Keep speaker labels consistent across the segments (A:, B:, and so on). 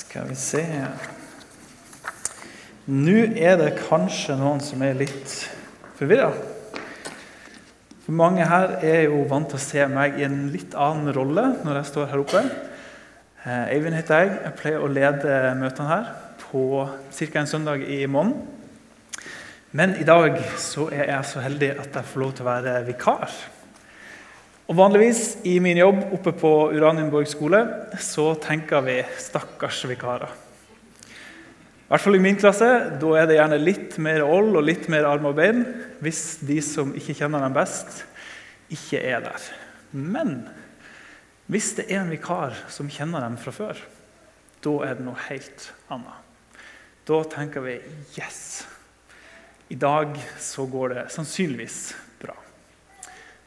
A: Skal vi se Nå er det kanskje noen som er litt forvirra. For mange her er jo vant til å se meg i en litt annen rolle når jeg står her oppe. Eh, Eivind heter jeg. Jeg pleier å lede møtene her på ca. en søndag i måneden. Men i dag så er jeg så heldig at jeg får lov til å være vikar. Og Vanligvis i min jobb oppe på Uranienborg skole så tenker vi 'stakkars vikarer'. I hvert fall i min klasse da er det gjerne litt mer åld og litt mer arm og bein hvis de som ikke kjenner dem best, ikke er der. Men hvis det er en vikar som kjenner dem fra før, da er det noe helt annet. Da tenker vi 'yes'. I dag så går det sannsynligvis.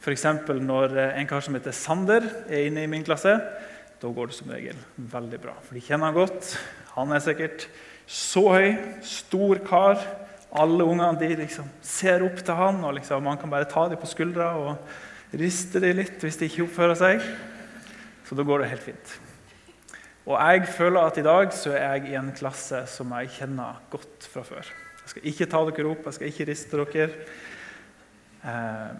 A: F.eks. når en kar som heter Sander, er inne i min klasse. Da går det som regel veldig bra. For de kjenner han godt. Han er sikkert så høy, stor kar. Alle ungene de liksom ser opp til han, og liksom, man kan bare ta dem på skuldra og riste dem litt hvis de ikke oppfører seg. Så da går det helt fint. Og jeg føler at i dag så er jeg i en klasse som jeg kjenner godt fra før. Jeg skal ikke ta dere opp, jeg skal ikke riste dere. Eh,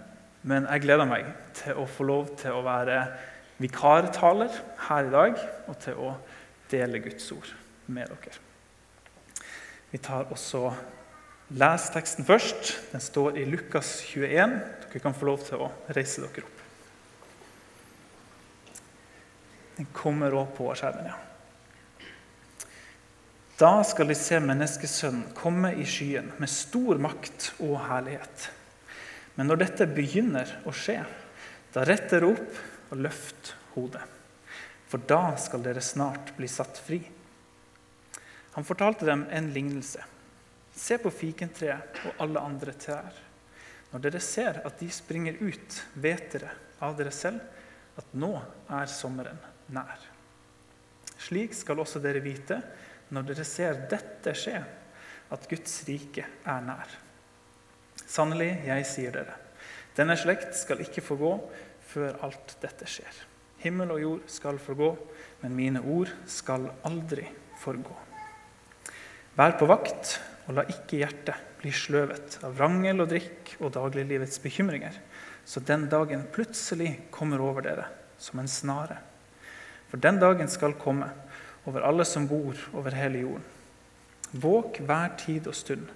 A: men jeg gleder meg til å få lov til å være vikartaler her i dag og til å dele Guds ord med dere. Vi tar også Les teksten først. Den står i Lukas 21. Dere kan få lov til å reise dere opp. Den kommer òg på skjermen, ja. Da skal de se Menneskesønnen komme i skyen med stor makt og herlighet. Men når dette begynner å skje, da rett dere opp og løft hodet. For da skal dere snart bli satt fri. Han fortalte dem en lignelse. Se på fikentreet og alle andre trær. Når dere ser at de springer ut, vet dere av dere selv at nå er sommeren nær. Slik skal også dere vite når dere ser dette skje, at Guds rike er nær. Sannelig, jeg sier dere, denne slekt skal ikke forgå før alt dette skjer. Himmel og jord skal forgå, men mine ord skal aldri forgå. Vær på vakt, og la ikke hjertet bli sløvet av vrangel og drikk og dagliglivets bekymringer, så den dagen plutselig kommer over dere som en snare. For den dagen skal komme over alle som bor over hele jorden. Våk hver tid og stund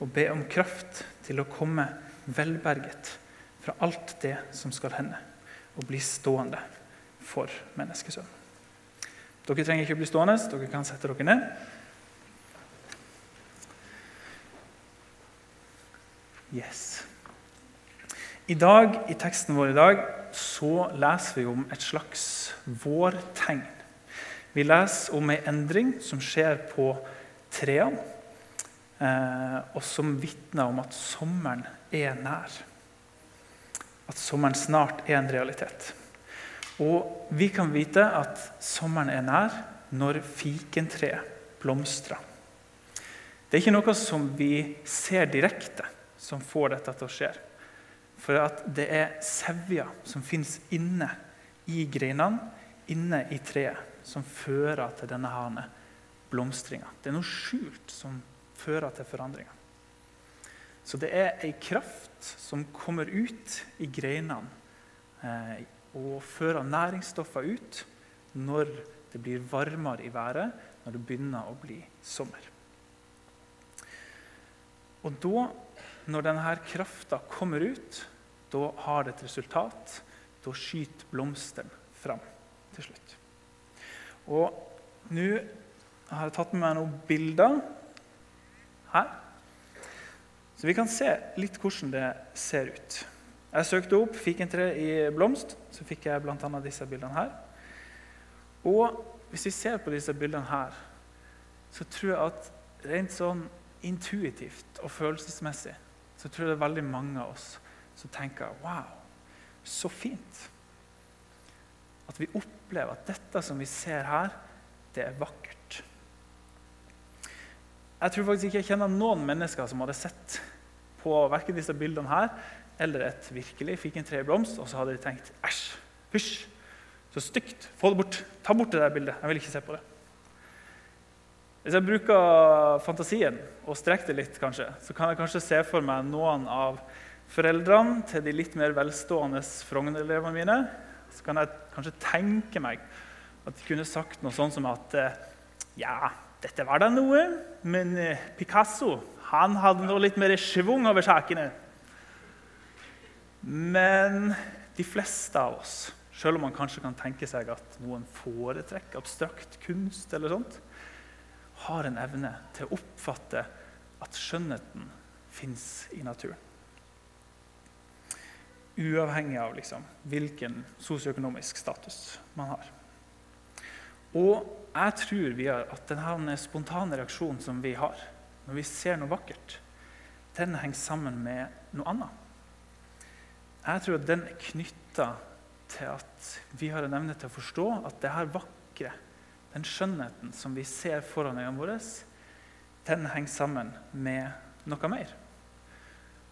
A: og be om kraft til å komme velberget fra alt det som skal hende, og bli stående for menneskesønnen. Dere trenger ikke bli stående, dere kan sette dere ned. Yes. I dag, I teksten vår i dag så leser vi om et slags vårtegn. Vi leser om ei endring som skjer på trærne, og som vitner om at sommeren er nær. At sommeren snart er en realitet. Og vi kan vite at sommeren er nær når fikentreet blomstrer. Det er ikke noe som vi ser direkte, som får dette til å skje. For at det er sevja som fins inne i greinene, inne i treet, som fører til denne blomstringa. Det er noe skjult som fører til forandringer. Så det er ei kraft som kommer ut i greinene eh, og fører næringsstoffer ut når det blir varmere i været, når det begynner å bli sommer. Og da, når denne krafta kommer ut, da har det et resultat. Da skyter blomsteren fram til slutt. Og nå har jeg tatt med meg noen bilder her. Så vi kan se litt hvordan det ser ut. Jeg søkte opp fikentre i blomst, så fikk jeg bl.a. disse bildene her. Og hvis vi ser på disse bildene her, så tror jeg at rent sånn intuitivt og følelsesmessig så tror jeg det er veldig mange av oss som tenker Wow, så fint. At vi opplever at dette som vi ser her, det er vakkert. Jeg tror faktisk ikke jeg kjenner noen mennesker som hadde sett på verken disse bildene her eller et virkelig fikentre i blomst, og så hadde de tenkt æsj, hysj, så stygt, få det bort, ta bort det der bildet. Jeg vil ikke se på det. Hvis jeg bruker fantasien og strekker det litt, kanskje, så kan jeg kanskje se for meg noen av foreldrene til de litt mer velstående Frogner-elevene mine. Så kan jeg kanskje tenke meg at de kunne sagt noe sånt som at ja, dette var da noe, men Picasso han hadde noe litt mer schwung over sakene. Men de fleste av oss, selv om man kanskje kan tenke seg at noen foretrekker abstrakt kunst, eller sånt, har en evne til å oppfatte at skjønnheten fins i naturen. Uavhengig av liksom, hvilken sosioøkonomisk status man har. Og jeg tror vi har at denne spontane reaksjonen som vi har når vi ser noe vakkert, den henger sammen med noe annet. Jeg tror at den er knytta til at vi har en evne til å forstå at det her vakre den skjønnheten som vi ser foran øynene våre, den henger sammen med noe mer.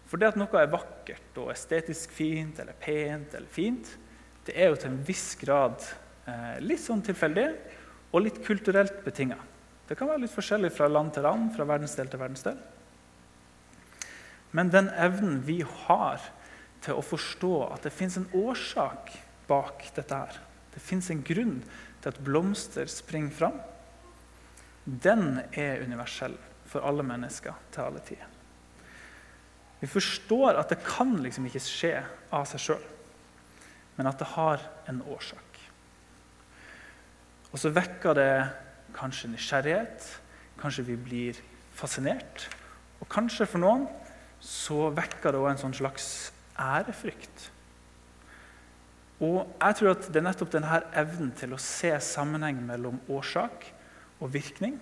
A: For det at noe er vakkert og estetisk fint eller pent eller fint, det er jo til en viss grad litt sånn tilfeldig og litt kulturelt betinga. Det kan være litt forskjellig fra land til land, fra verdensdel til verdensdel. Men den evnen vi har til å forstå at det fins en årsak bak dette her, det fins en grunn til at blomster springer fram, den er universell for alle mennesker til alle tider. Vi forstår at det kan liksom ikke skje av seg sjøl, men at det har en årsak. Og så vekker det kanskje nysgjerrighet, kanskje vi blir fascinert. Og kanskje for noen så vekker det òg en sånn slags ærefrykt. Og jeg tror at Det er nettopp denne evnen til å se sammenheng mellom årsak og virkning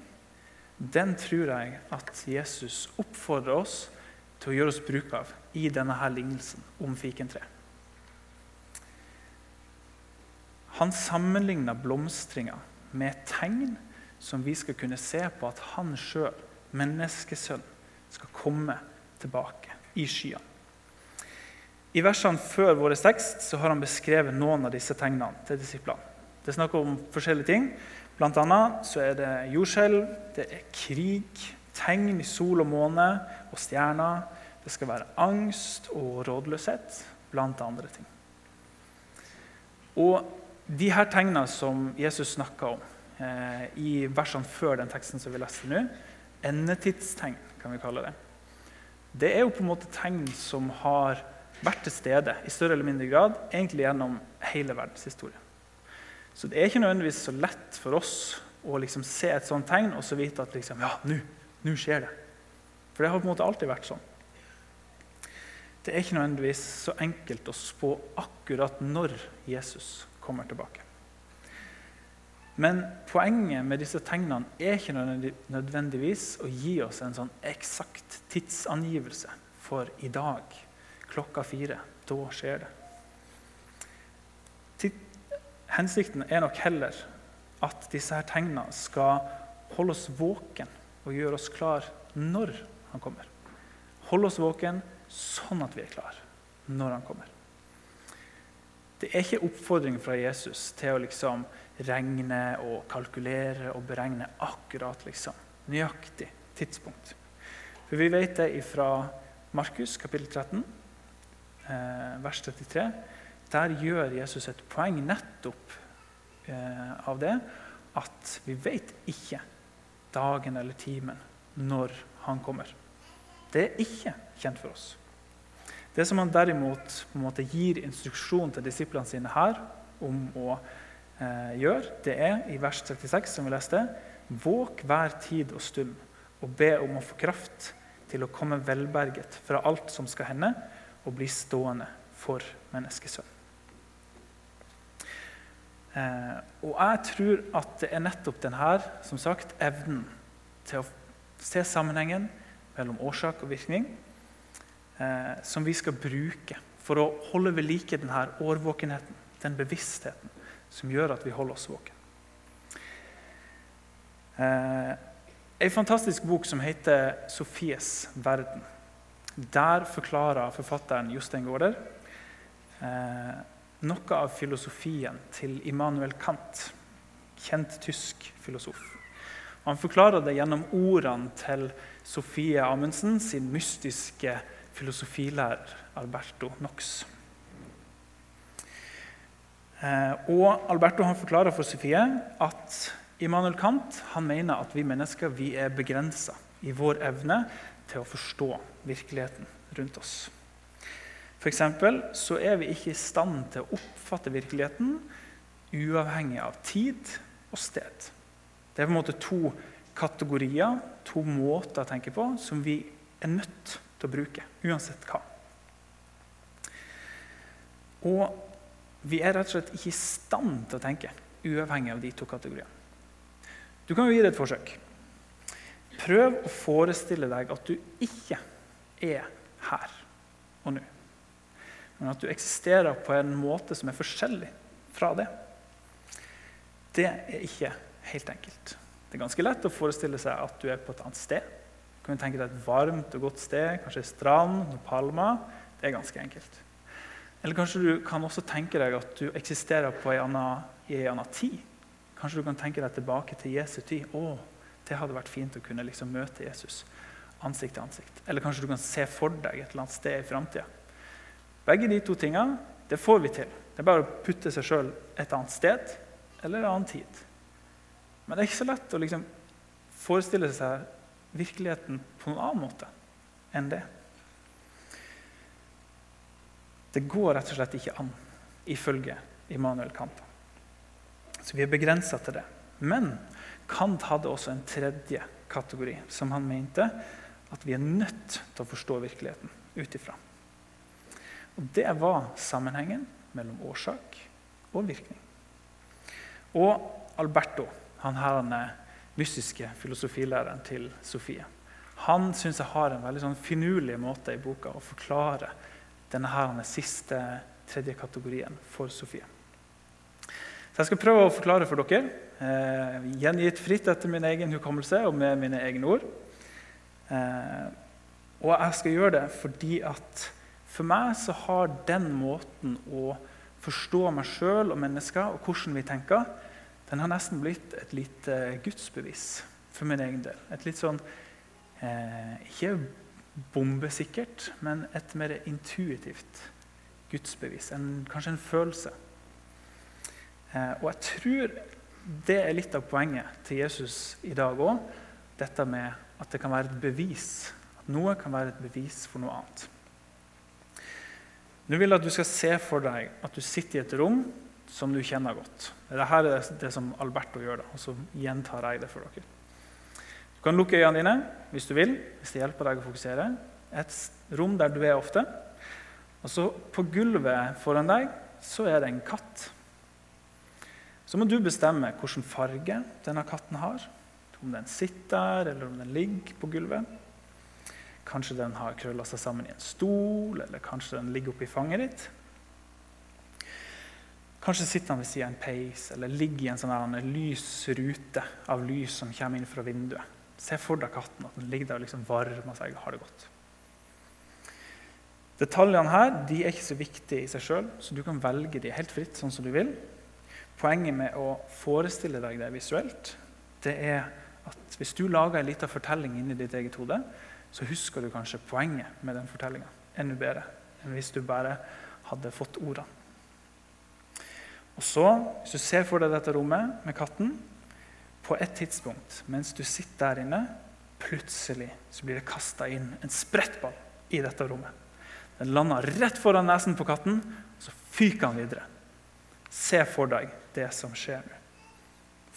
A: den tror jeg at Jesus oppfordrer oss til å gjøre oss bruk av i denne her lignelsen om fikentre. Han sammenligna blomstringa med et tegn som vi skal kunne se på at han sjøl, menneskesønn, skal komme tilbake i skyene. I versene før vår tekst så har han beskrevet noen av disse tegnene til disiplene. Det er snakk om forskjellige ting. Blant annet så er det jordskjelv, det er krig, tegn i sol og måne og stjerner. Det skal være angst og rådløshet, blant andre ting. Og de her tegnene som Jesus snakka om eh, i versene før den teksten som vi leste nå, endetidstegn, kan vi kalle det. Det er jo på en måte tegn som har vært til stede i større eller mindre grad egentlig gjennom hele verdenshistorien. Så det er ikke nødvendigvis så lett for oss å liksom se et sånt tegn og så vite at liksom, ja, nå skjer det. For det har på en måte alltid vært sånn. Det er ikke nødvendigvis så enkelt å spå akkurat når Jesus kommer tilbake. Men poenget med disse tegnene er ikke nødvendigvis å gi oss en sånn eksakt tidsangivelse for i dag klokka fire. Da skjer det. Hensikten er nok heller at disse her tegnene skal holde oss våken og gjøre oss klar når han kommer. Holde oss våken sånn at vi er klar når han kommer. Det er ikke oppfordring fra Jesus til å liksom regne og kalkulere og beregne akkurat liksom, nøyaktig tidspunkt. For vi vet det fra Markus kapittel 13 eh, vers 33, der gjør Jesus et poeng nettopp eh, av det at vi vet ikke dagen eller timen når han kommer. Det er ikke kjent for oss. Det som han derimot på en måte gir instruksjon til disiplene sine her om å eh, gjøre, det er i vers 36, som vi leste, våk hver tid og stund og be om å få kraft til å komme velberget fra alt som skal hende, og bli stående for menneskesønn. Eh, og jeg tror at det er nettopp denne som sagt, evnen til å se sammenhengen mellom årsak og virkning eh, som vi skal bruke for å holde ved like denne årvåkenheten, den bevisstheten som gjør at vi holder oss våken. Eh, en fantastisk bok som heter 'Sofies verden'. Der forklarer forfatteren Jostein Gaarder eh, noe av filosofien til Immanuel Kant, kjent tysk filosof. Han forklarer det gjennom ordene til Sofie Amundsen sin mystiske filosofilærer Alberto Knox. Eh, og Alberto forklarer for Sofie at Immanuel Kant mener at vi mennesker vi er begrensa i vår evne til å forstå virkeligheten rundt oss. F.eks. så er vi ikke i stand til å oppfatte virkeligheten uavhengig av tid og sted. Det er på en måte to kategorier, to måter å tenke på, som vi er nødt til å bruke, uansett hva. Og vi er rett og slett ikke i stand til å tenke uavhengig av de to kategoriene. Du kan jo gi det et forsøk. Prøv å forestille deg at du ikke er her og nå, men at du eksisterer på en måte som er forskjellig fra det. Det er ikke helt enkelt. Det er ganske lett å forestille seg at du er på et annet sted. Kan tenke deg et varmt og godt sted, kanskje en strand, noen palmer. Det er ganske enkelt. Eller kanskje du kan også tenke deg at du eksisterer en annen, i en annen tid. Kanskje du kan tenke deg tilbake til Jesu tid. Å, det hadde vært fint å kunne liksom møte Jesus ansikt til ansikt. Eller kanskje du kan se for deg et eller annet sted i framtida. Begge de to tingene det får vi til. Det er bare å putte seg sjøl et annet sted eller en annen tid. Men det er ikke så lett å liksom forestille seg virkeligheten på noen annen måte enn det. Det går rett og slett ikke an, ifølge Immanuel Kant. Så vi er begrensa til det. Men Kant hadde også en tredje kategori, som han mente at vi er nødt til å forstå virkeligheten ut ifra. Og det var sammenhengen mellom årsak og virkning. Og Alberto, han her mystiske filosofilæreren til Sofie, han syns jeg har en veldig sånn finurlig måte i boka å forklare denne her, den siste, tredje kategorien for Sofie. Så Jeg skal prøve å forklare for dere, eh, gjengitt fritt etter min egen hukommelse og med mine egne ord. Eh, og jeg skal gjøre det fordi at for meg så har den måten å forstå meg sjøl og mennesker og hvordan vi tenker, den har nesten blitt et lite gudsbevis for min egen del. Et litt sånn eh, Ikke bombesikkert, men et mer intuitivt gudsbevis. En, kanskje en følelse. Eh, og jeg tror det er litt av poenget til Jesus i dag òg. Dette med at det kan være et bevis. At noe kan være et bevis for noe annet. Nå vil jeg at du skal se for deg at du sitter i et rom som du kjenner godt. Dette er det som Alberto gjør, da, og så gjentar jeg det for dere. Du kan lukke øynene dine hvis du vil, hvis det hjelper deg å fokusere. Et rom der du er ofte. Og så På gulvet foran deg så er det en katt. Så må du bestemme hvilken farge denne katten har. Om den sitter der, eller om den ligger på gulvet. Kanskje den har krølla seg sammen i en stol, eller kanskje den ligger oppi fanget ditt. Kanskje sitter han ved siden av en peis eller ligger i en sånn lys rute av lys som kommer inn fra vinduet. Se for deg katten, at den ligger der og liksom varmer seg og har det godt. Detaljene her de er ikke så viktige i seg sjøl, så du kan velge de helt fritt. sånn som du vil. Poenget med å forestille deg det visuelt, det er at hvis du lager en liten fortelling inni ditt eget hode, så husker du kanskje poenget med den fortellinga enda bedre enn hvis du bare hadde fått ordene. Og så, Hvis du ser for deg dette rommet med katten, på et tidspunkt mens du sitter der inne, plutselig så blir det kasta inn en sprettball i dette rommet. Den lander rett foran nesen på katten, og så fyker han videre. Se for deg det som skjer nå.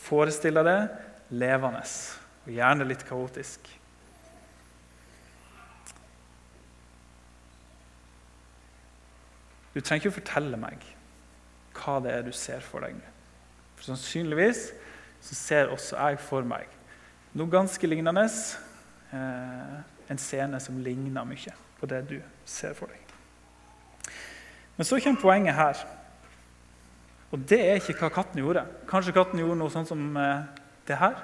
A: Forestill deg det levende, og gjerne litt kaotisk. Du trenger ikke å fortelle meg hva det er du ser for deg nå. For Sannsynligvis så ser også jeg for meg noe ganske lignende. Eh, en scene som ligner mye på det du ser for deg. Men så kommer poenget her. Og det er ikke hva katten gjorde. Kanskje katten gjorde noe sånn som eh, det her.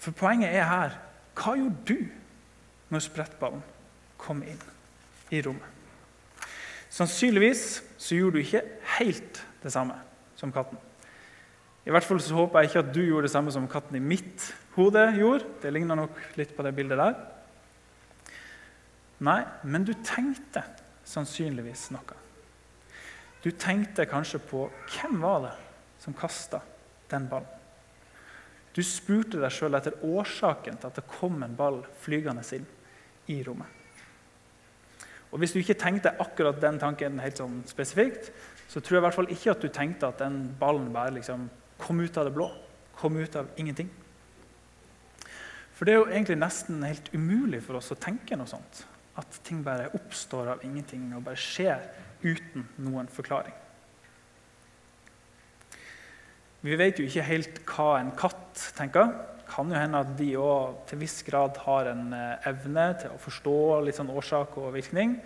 A: For poenget er her hva gjorde du når sprettballen kom inn i rommet? Sannsynligvis så gjorde du ikke helt det samme som katten. I hvert fall så håper jeg ikke at du gjorde det samme som katten i mitt hode gjorde. Det ligner nok litt på det bildet der. Nei, men du tenkte sannsynligvis noe. Du tenkte kanskje på hvem var det som kasta den ballen. Du spurte deg sjøl etter årsaken til at det kom en ball flygende inn i rommet. Og Hvis du ikke tenkte akkurat den tanken helt sånn spesifikt, så tror jeg i hvert fall ikke at du tenkte at den ballen bare liksom kom ut av det blå. Kom ut av ingenting. For det er jo egentlig nesten helt umulig for oss å tenke noe sånt. At ting bare oppstår av ingenting og bare skjer uten noen forklaring. Vi vet jo ikke helt hva en katt tenker kan jo hende at de òg til viss grad har en eh, evne til å forstå litt sånn årsak og virkning.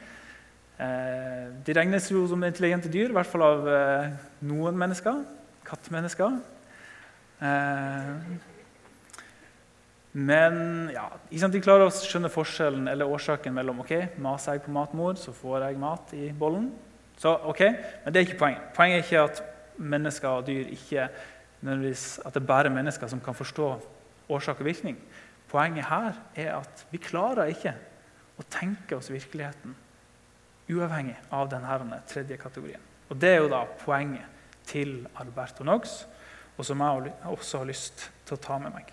A: Eh, de regnes jo som intelligente dyr, i hvert fall av eh, noen mennesker. Kattemennesker. Men ja, de klarer å skjønne forskjellen eller årsaken mellom ok, maser jeg på matmor, så får jeg mat i bollen. Så, ok, Men det er ikke poenget. Poenget er ikke at mennesker og dyr ikke nødvendigvis at det er bare mennesker som kan forstå årsak og virkning. Poenget her er at vi klarer ikke å tenke oss virkeligheten uavhengig av denne tredje kategorien. Og Det er jo da poenget til Alberto Noggs, og som jeg også har lyst til å ta med meg.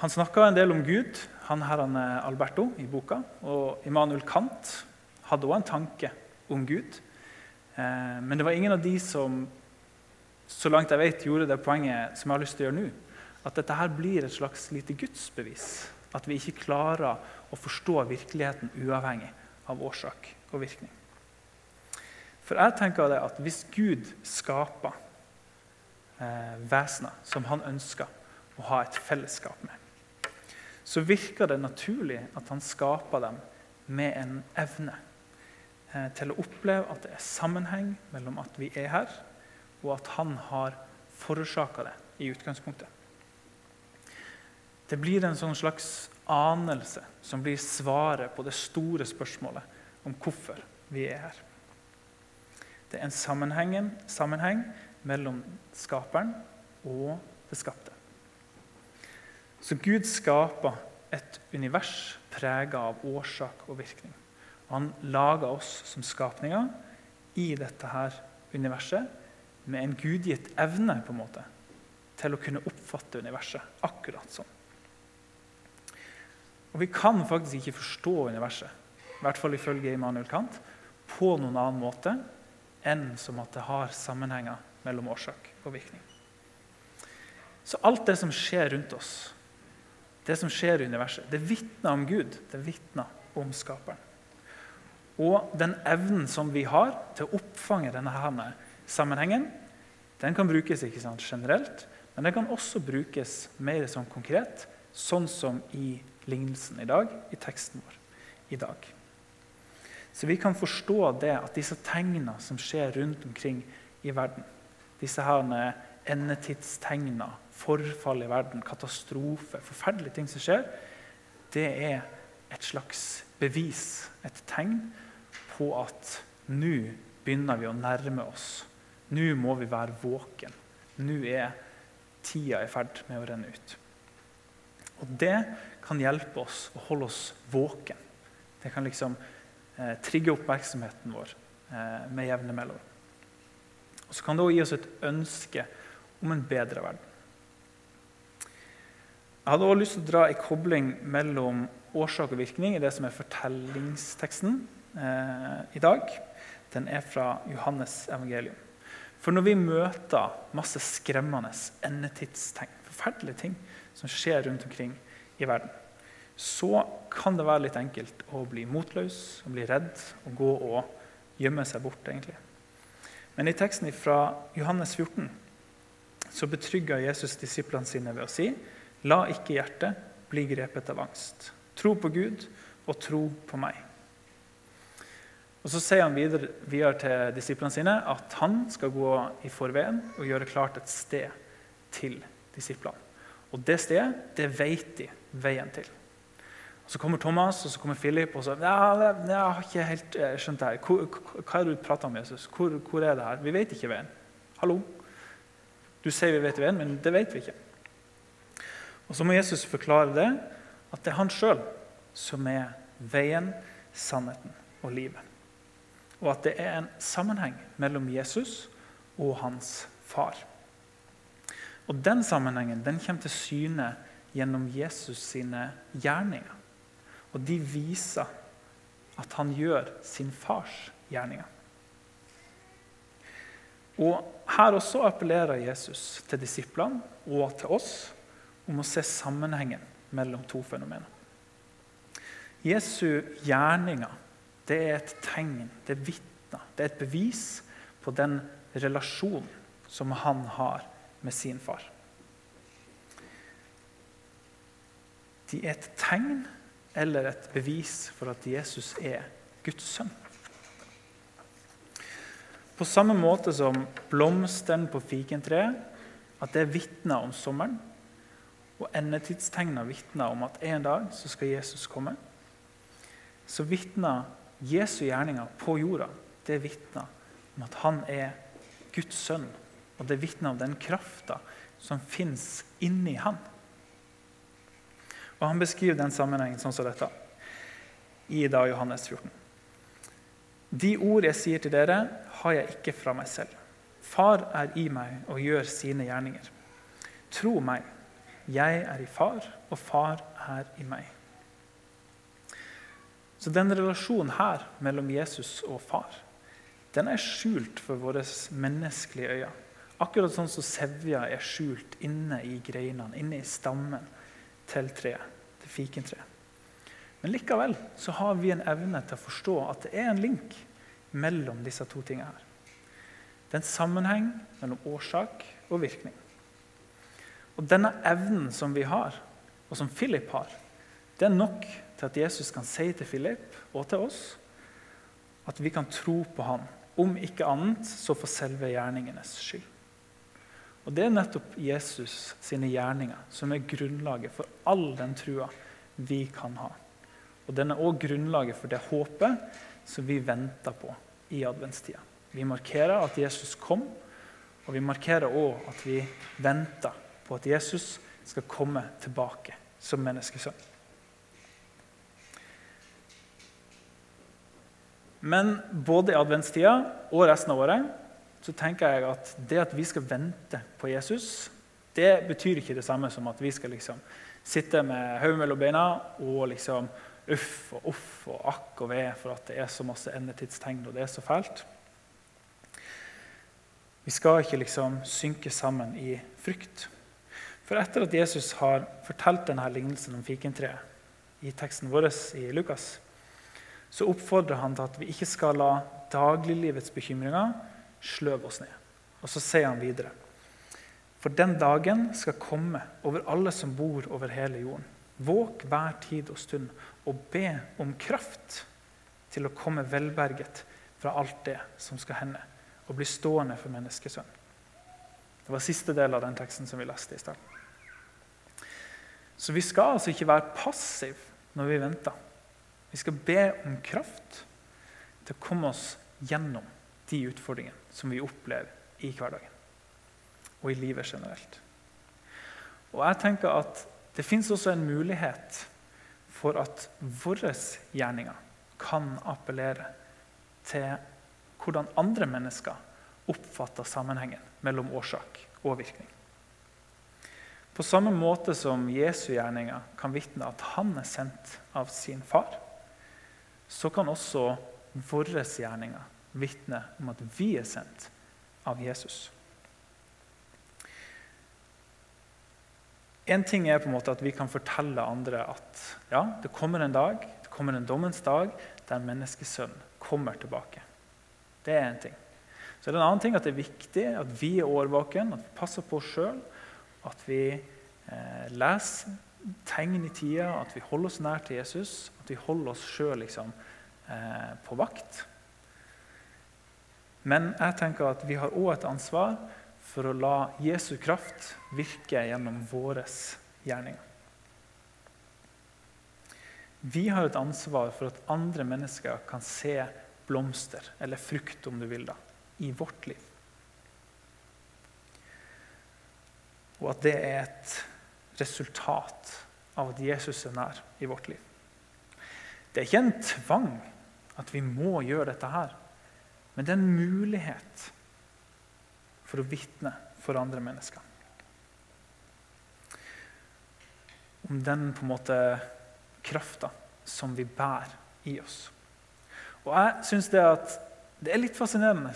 A: Han snakka en del om Gud, han her han Alberto, i boka. Og Immanuel Kant hadde òg en tanke om Gud. Eh, men det var ingen av de som så langt jeg vet, gjorde det poenget som jeg har lyst til å gjøre nå. At dette her blir et slags lite gudsbevis. At vi ikke klarer å forstå virkeligheten uavhengig av årsak og virkning. For jeg tenker det at hvis Gud skaper eh, vesener som han ønsker å ha et fellesskap med, så virker det naturlig at han skaper dem med en evne eh, til å oppleve at det er sammenheng mellom at vi er her, og at han har forårsaka det i utgangspunktet. Det blir en sånn slags anelse som blir svaret på det store spørsmålet om hvorfor vi er her. Det er en sammenheng mellom skaperen og det skapte. Så Gud skaper et univers prega av årsak og virkning. Han lager oss som skapninger i dette her universet med en gudgitt evne på en måte, til å kunne oppfatte universet akkurat sånn. Og vi kan faktisk ikke forstå universet, i hvert fall ifølge Immanuel Kant, på noen annen måte enn som at det har sammenhenger mellom årsak og virkning. Så alt det som skjer rundt oss, det som skjer i universet, det vitner om Gud. Det vitner om Skaperen. Og den evnen som vi har til å oppfange denne sammenhengen, den kan brukes ikke sant, generelt, men den kan også brukes mer sånn konkret, sånn som i lignelsen i dag, i teksten vår i dag. Så vi kan forstå det at disse tegnene som skjer rundt omkring i verden, disse her forfall i verden, katastrofe, forferdelige ting som skjer, det er et slags bevis, et tegn på at nå begynner vi å nærme oss. Nå må vi være våken. Nå er tida i ferd med å renne ut. Og Det kan hjelpe oss å holde oss våken. Det kan liksom eh, trigge oppmerksomheten vår eh, med jevne mellomrom. Og Så kan det også gi oss et ønske om en bedre verden. Jeg hadde også lyst til å dra en kobling mellom årsak og virkning i det som er fortellingsteksten eh, i dag. Den er fra Johannes evangelium. For når vi møter masse skremmende endetidstegn, forferdelige ting som skjer rundt omkring i verden, så kan det være litt enkelt å bli motløs, å bli redd og gå og gjemme seg bort. egentlig. Men i teksten fra Johannes 14 så betrygger Jesus disiplene sine ved å si La ikke hjertet bli grepet av angst. Tro på Gud og tro på meg. Og Så sier han videre, videre til disiplene sine at han skal gå i forveien og gjøre klart et sted til disiplene. Og det stedet det vet de veien til. Og Så kommer Thomas og så kommer Philip og så ja, Jeg har ikke helt eh, skjønt det her. Hvor, hva er det du prater om, Jesus? Hvor, hvor, er det her? Vi vet ikke veien. Hallo? Du sier vi vet veien, men det vet vi ikke. Og Så må Jesus forklare det, at det er han sjøl som er veien, sannheten og livet. Og at det er en sammenheng mellom Jesus og hans far. Og Den sammenhengen den kommer til syne gjennom Jesus sine gjerninger. Og de viser at han gjør sin fars gjerninger. Og Her også appellerer Jesus til disiplene og til oss om å se sammenhengen mellom to fenomener. Jesu gjerninger det er et tegn, det er vitner, det er et bevis på den relasjonen som han har med sin far. De er et tegn eller et bevis for at Jesus er Guds sønn. På samme måte som blomstene på fikentreet, at det vitner om sommeren, og endetidstegner vitner om at en dag så skal Jesus komme, så vitner Jesu gjerninger på jorda det vitner om at han er Guds sønn. Og det vitner om den krafta som fins inni han. Og Han beskriver den sammenhengen sånn som dette i da Johannes 14. De ord jeg sier til dere, har jeg ikke fra meg selv. Far er i meg og gjør sine gjerninger. Tro meg, jeg er i far, og far er i meg. Så den relasjonen her mellom Jesus og far den er skjult for våre menneskelige øyne. Akkurat sånn som sevja er skjult inne i greinene, inne i stammen til treet, til fikentreet. Men likevel så har vi en evne til å forstå at det er en link mellom disse to tingene. her. Det er en sammenheng mellom årsak og virkning. Og Denne evnen som vi har, og som Philip har, det er nok til at Jesus kan si til Philip og til oss at vi kan tro på ham. Om ikke annet, så for selve gjerningenes skyld. Og Det er nettopp Jesus sine gjerninger som er grunnlaget for all den trua vi kan ha. Og Den er òg grunnlaget for det håpet som vi venter på i adventstida. Vi markerer at Jesus kom, og vi markerer òg at vi venter på at Jesus skal komme tilbake som menneskesønn. Men både i adventstida og resten av året så tenker jeg at det at vi skal vente på Jesus, det betyr ikke det samme som at vi skal liksom sitte med hodet mellom beina og liksom uff og uff og akk og ve for at det er så masse endetidstegn og det er så fælt. Vi skal ikke liksom synke sammen i frykt. For etter at Jesus har fortalt denne lignelsen om fikentreet i teksten vår i Lukas, så oppfordrer han til at vi ikke skal la dagliglivets bekymringer sløve oss ned. Og så sier han videre.: For den dagen skal komme over alle som bor over hele jorden. Våk hver tid og stund og be om kraft til å komme velberget fra alt det som skal hende, og bli stående for menneskesønnen. Det var siste del av den teksten som vi leste i stad. Så vi skal altså ikke være passive når vi venter. Vi skal be om kraft til å komme oss gjennom de utfordringene som vi opplever i hverdagen og i livet generelt. Og jeg tenker at Det fins også en mulighet for at våre gjerninger kan appellere til hvordan andre mennesker oppfatter sammenhengen mellom årsak og virkning. På samme måte som Jesu gjerninger kan vitne at han er sendt av sin far, så kan også våre gjerninger vitne om at vi er sendt av Jesus. En ting er på en måte at vi kan fortelle andre at ja, det kommer en dag, det kommer en dommens dag der menneskesønnen kommer tilbake. Det er en ting. Så det er det en annen ting at det er viktig at vi er årvåken, at vi passer på oss sjøl. At vi eh, leser tegn i tida, at vi holder oss nær til Jesus. At vi holder oss sjøl liksom, eh, på vakt. Men jeg tenker at vi har òg et ansvar for å la Jesu kraft virke gjennom våre gjerninger. Vi har et ansvar for at andre mennesker kan se blomster, eller frukt om du vil, da, i vårt liv. Og at det er et resultat av at Jesus er nær i vårt liv. Det er ikke en tvang at vi må gjøre dette her, men det er en mulighet for å vitne for andre mennesker. Om den på en måte krafta som vi bærer i oss. Og jeg syns det, det er litt fascinerende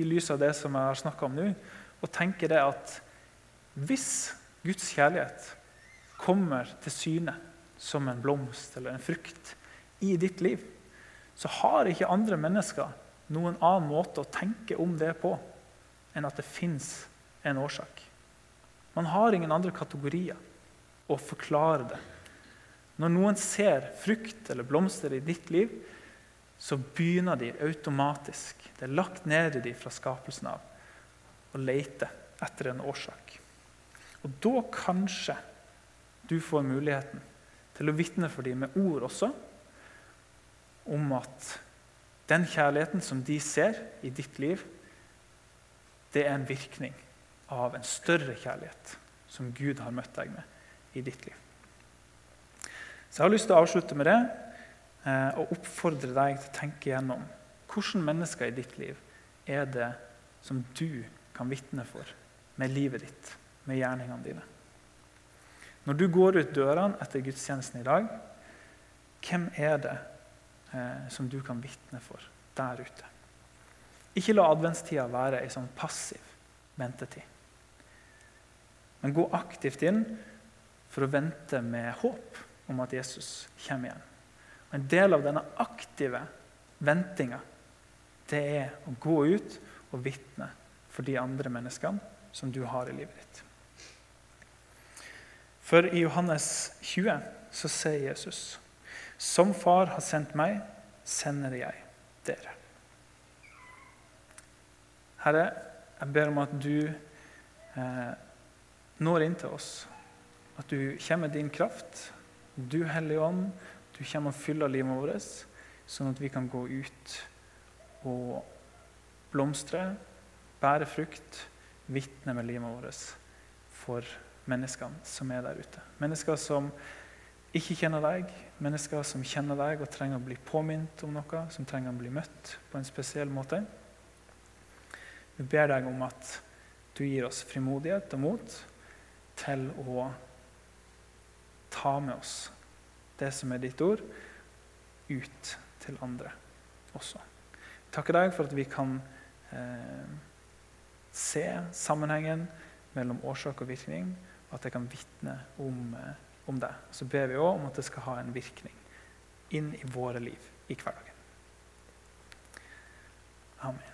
A: i lys av det som jeg har snakka om nå, å tenke det at hvis Guds kjærlighet kommer til syne som en blomst eller en frukt i ditt liv, så har ikke andre mennesker noen annen måte å tenke om det på enn at det fins en årsak. Man har ingen andre kategorier å forklare det. Når noen ser frukt eller blomster i ditt liv, så begynner de automatisk Det er lagt ned i dem fra skapelsen av å lete etter en årsak. Og da kanskje du får muligheten til å vitne for dem med ord også om at den kjærligheten som de ser i ditt liv, det er en virkning av en større kjærlighet som Gud har møtt deg med i ditt liv. Så Jeg har lyst til å avslutte med det eh, og oppfordre deg til å tenke gjennom hvilke mennesker i ditt liv er det som du kan vitne for med livet ditt, med gjerningene dine. Når du går ut dørene etter gudstjenesten i dag, hvem er det eh, som du kan vitne for der ute. Ikke la adventstida være ei sånn passiv ventetid. Men gå aktivt inn for å vente med håp om at Jesus kommer igjen. Og en del av denne aktive ventinga det er å gå ut og vitne for de andre menneskene som du har i livet ditt. For i Johannes 20 så sier Jesus som Far har sendt meg, sender jeg dere. Herre, jeg ber om at du eh, når inn til oss. At du kommer med din kraft. Du, Hellige Ånd, du kommer og fyller livet vårt, sånn at vi kan gå ut og blomstre, bære frukt, vitne med livet vårt for menneskene som er der ute. Mennesker som ikke kjenner deg, mennesker som kjenner deg og trenger å bli påminnet om noe, som trenger å bli møtt på en spesiell måte. Vi ber deg om at du gir oss frimodighet og mot til å ta med oss det som er ditt ord, ut til andre også. Takker deg for at vi kan eh, se sammenhengen mellom årsak og virkning, at jeg kan vitne om eh, om det. Så ber vi òg om at det skal ha en virkning inn i våre liv i hverdagen. Amen.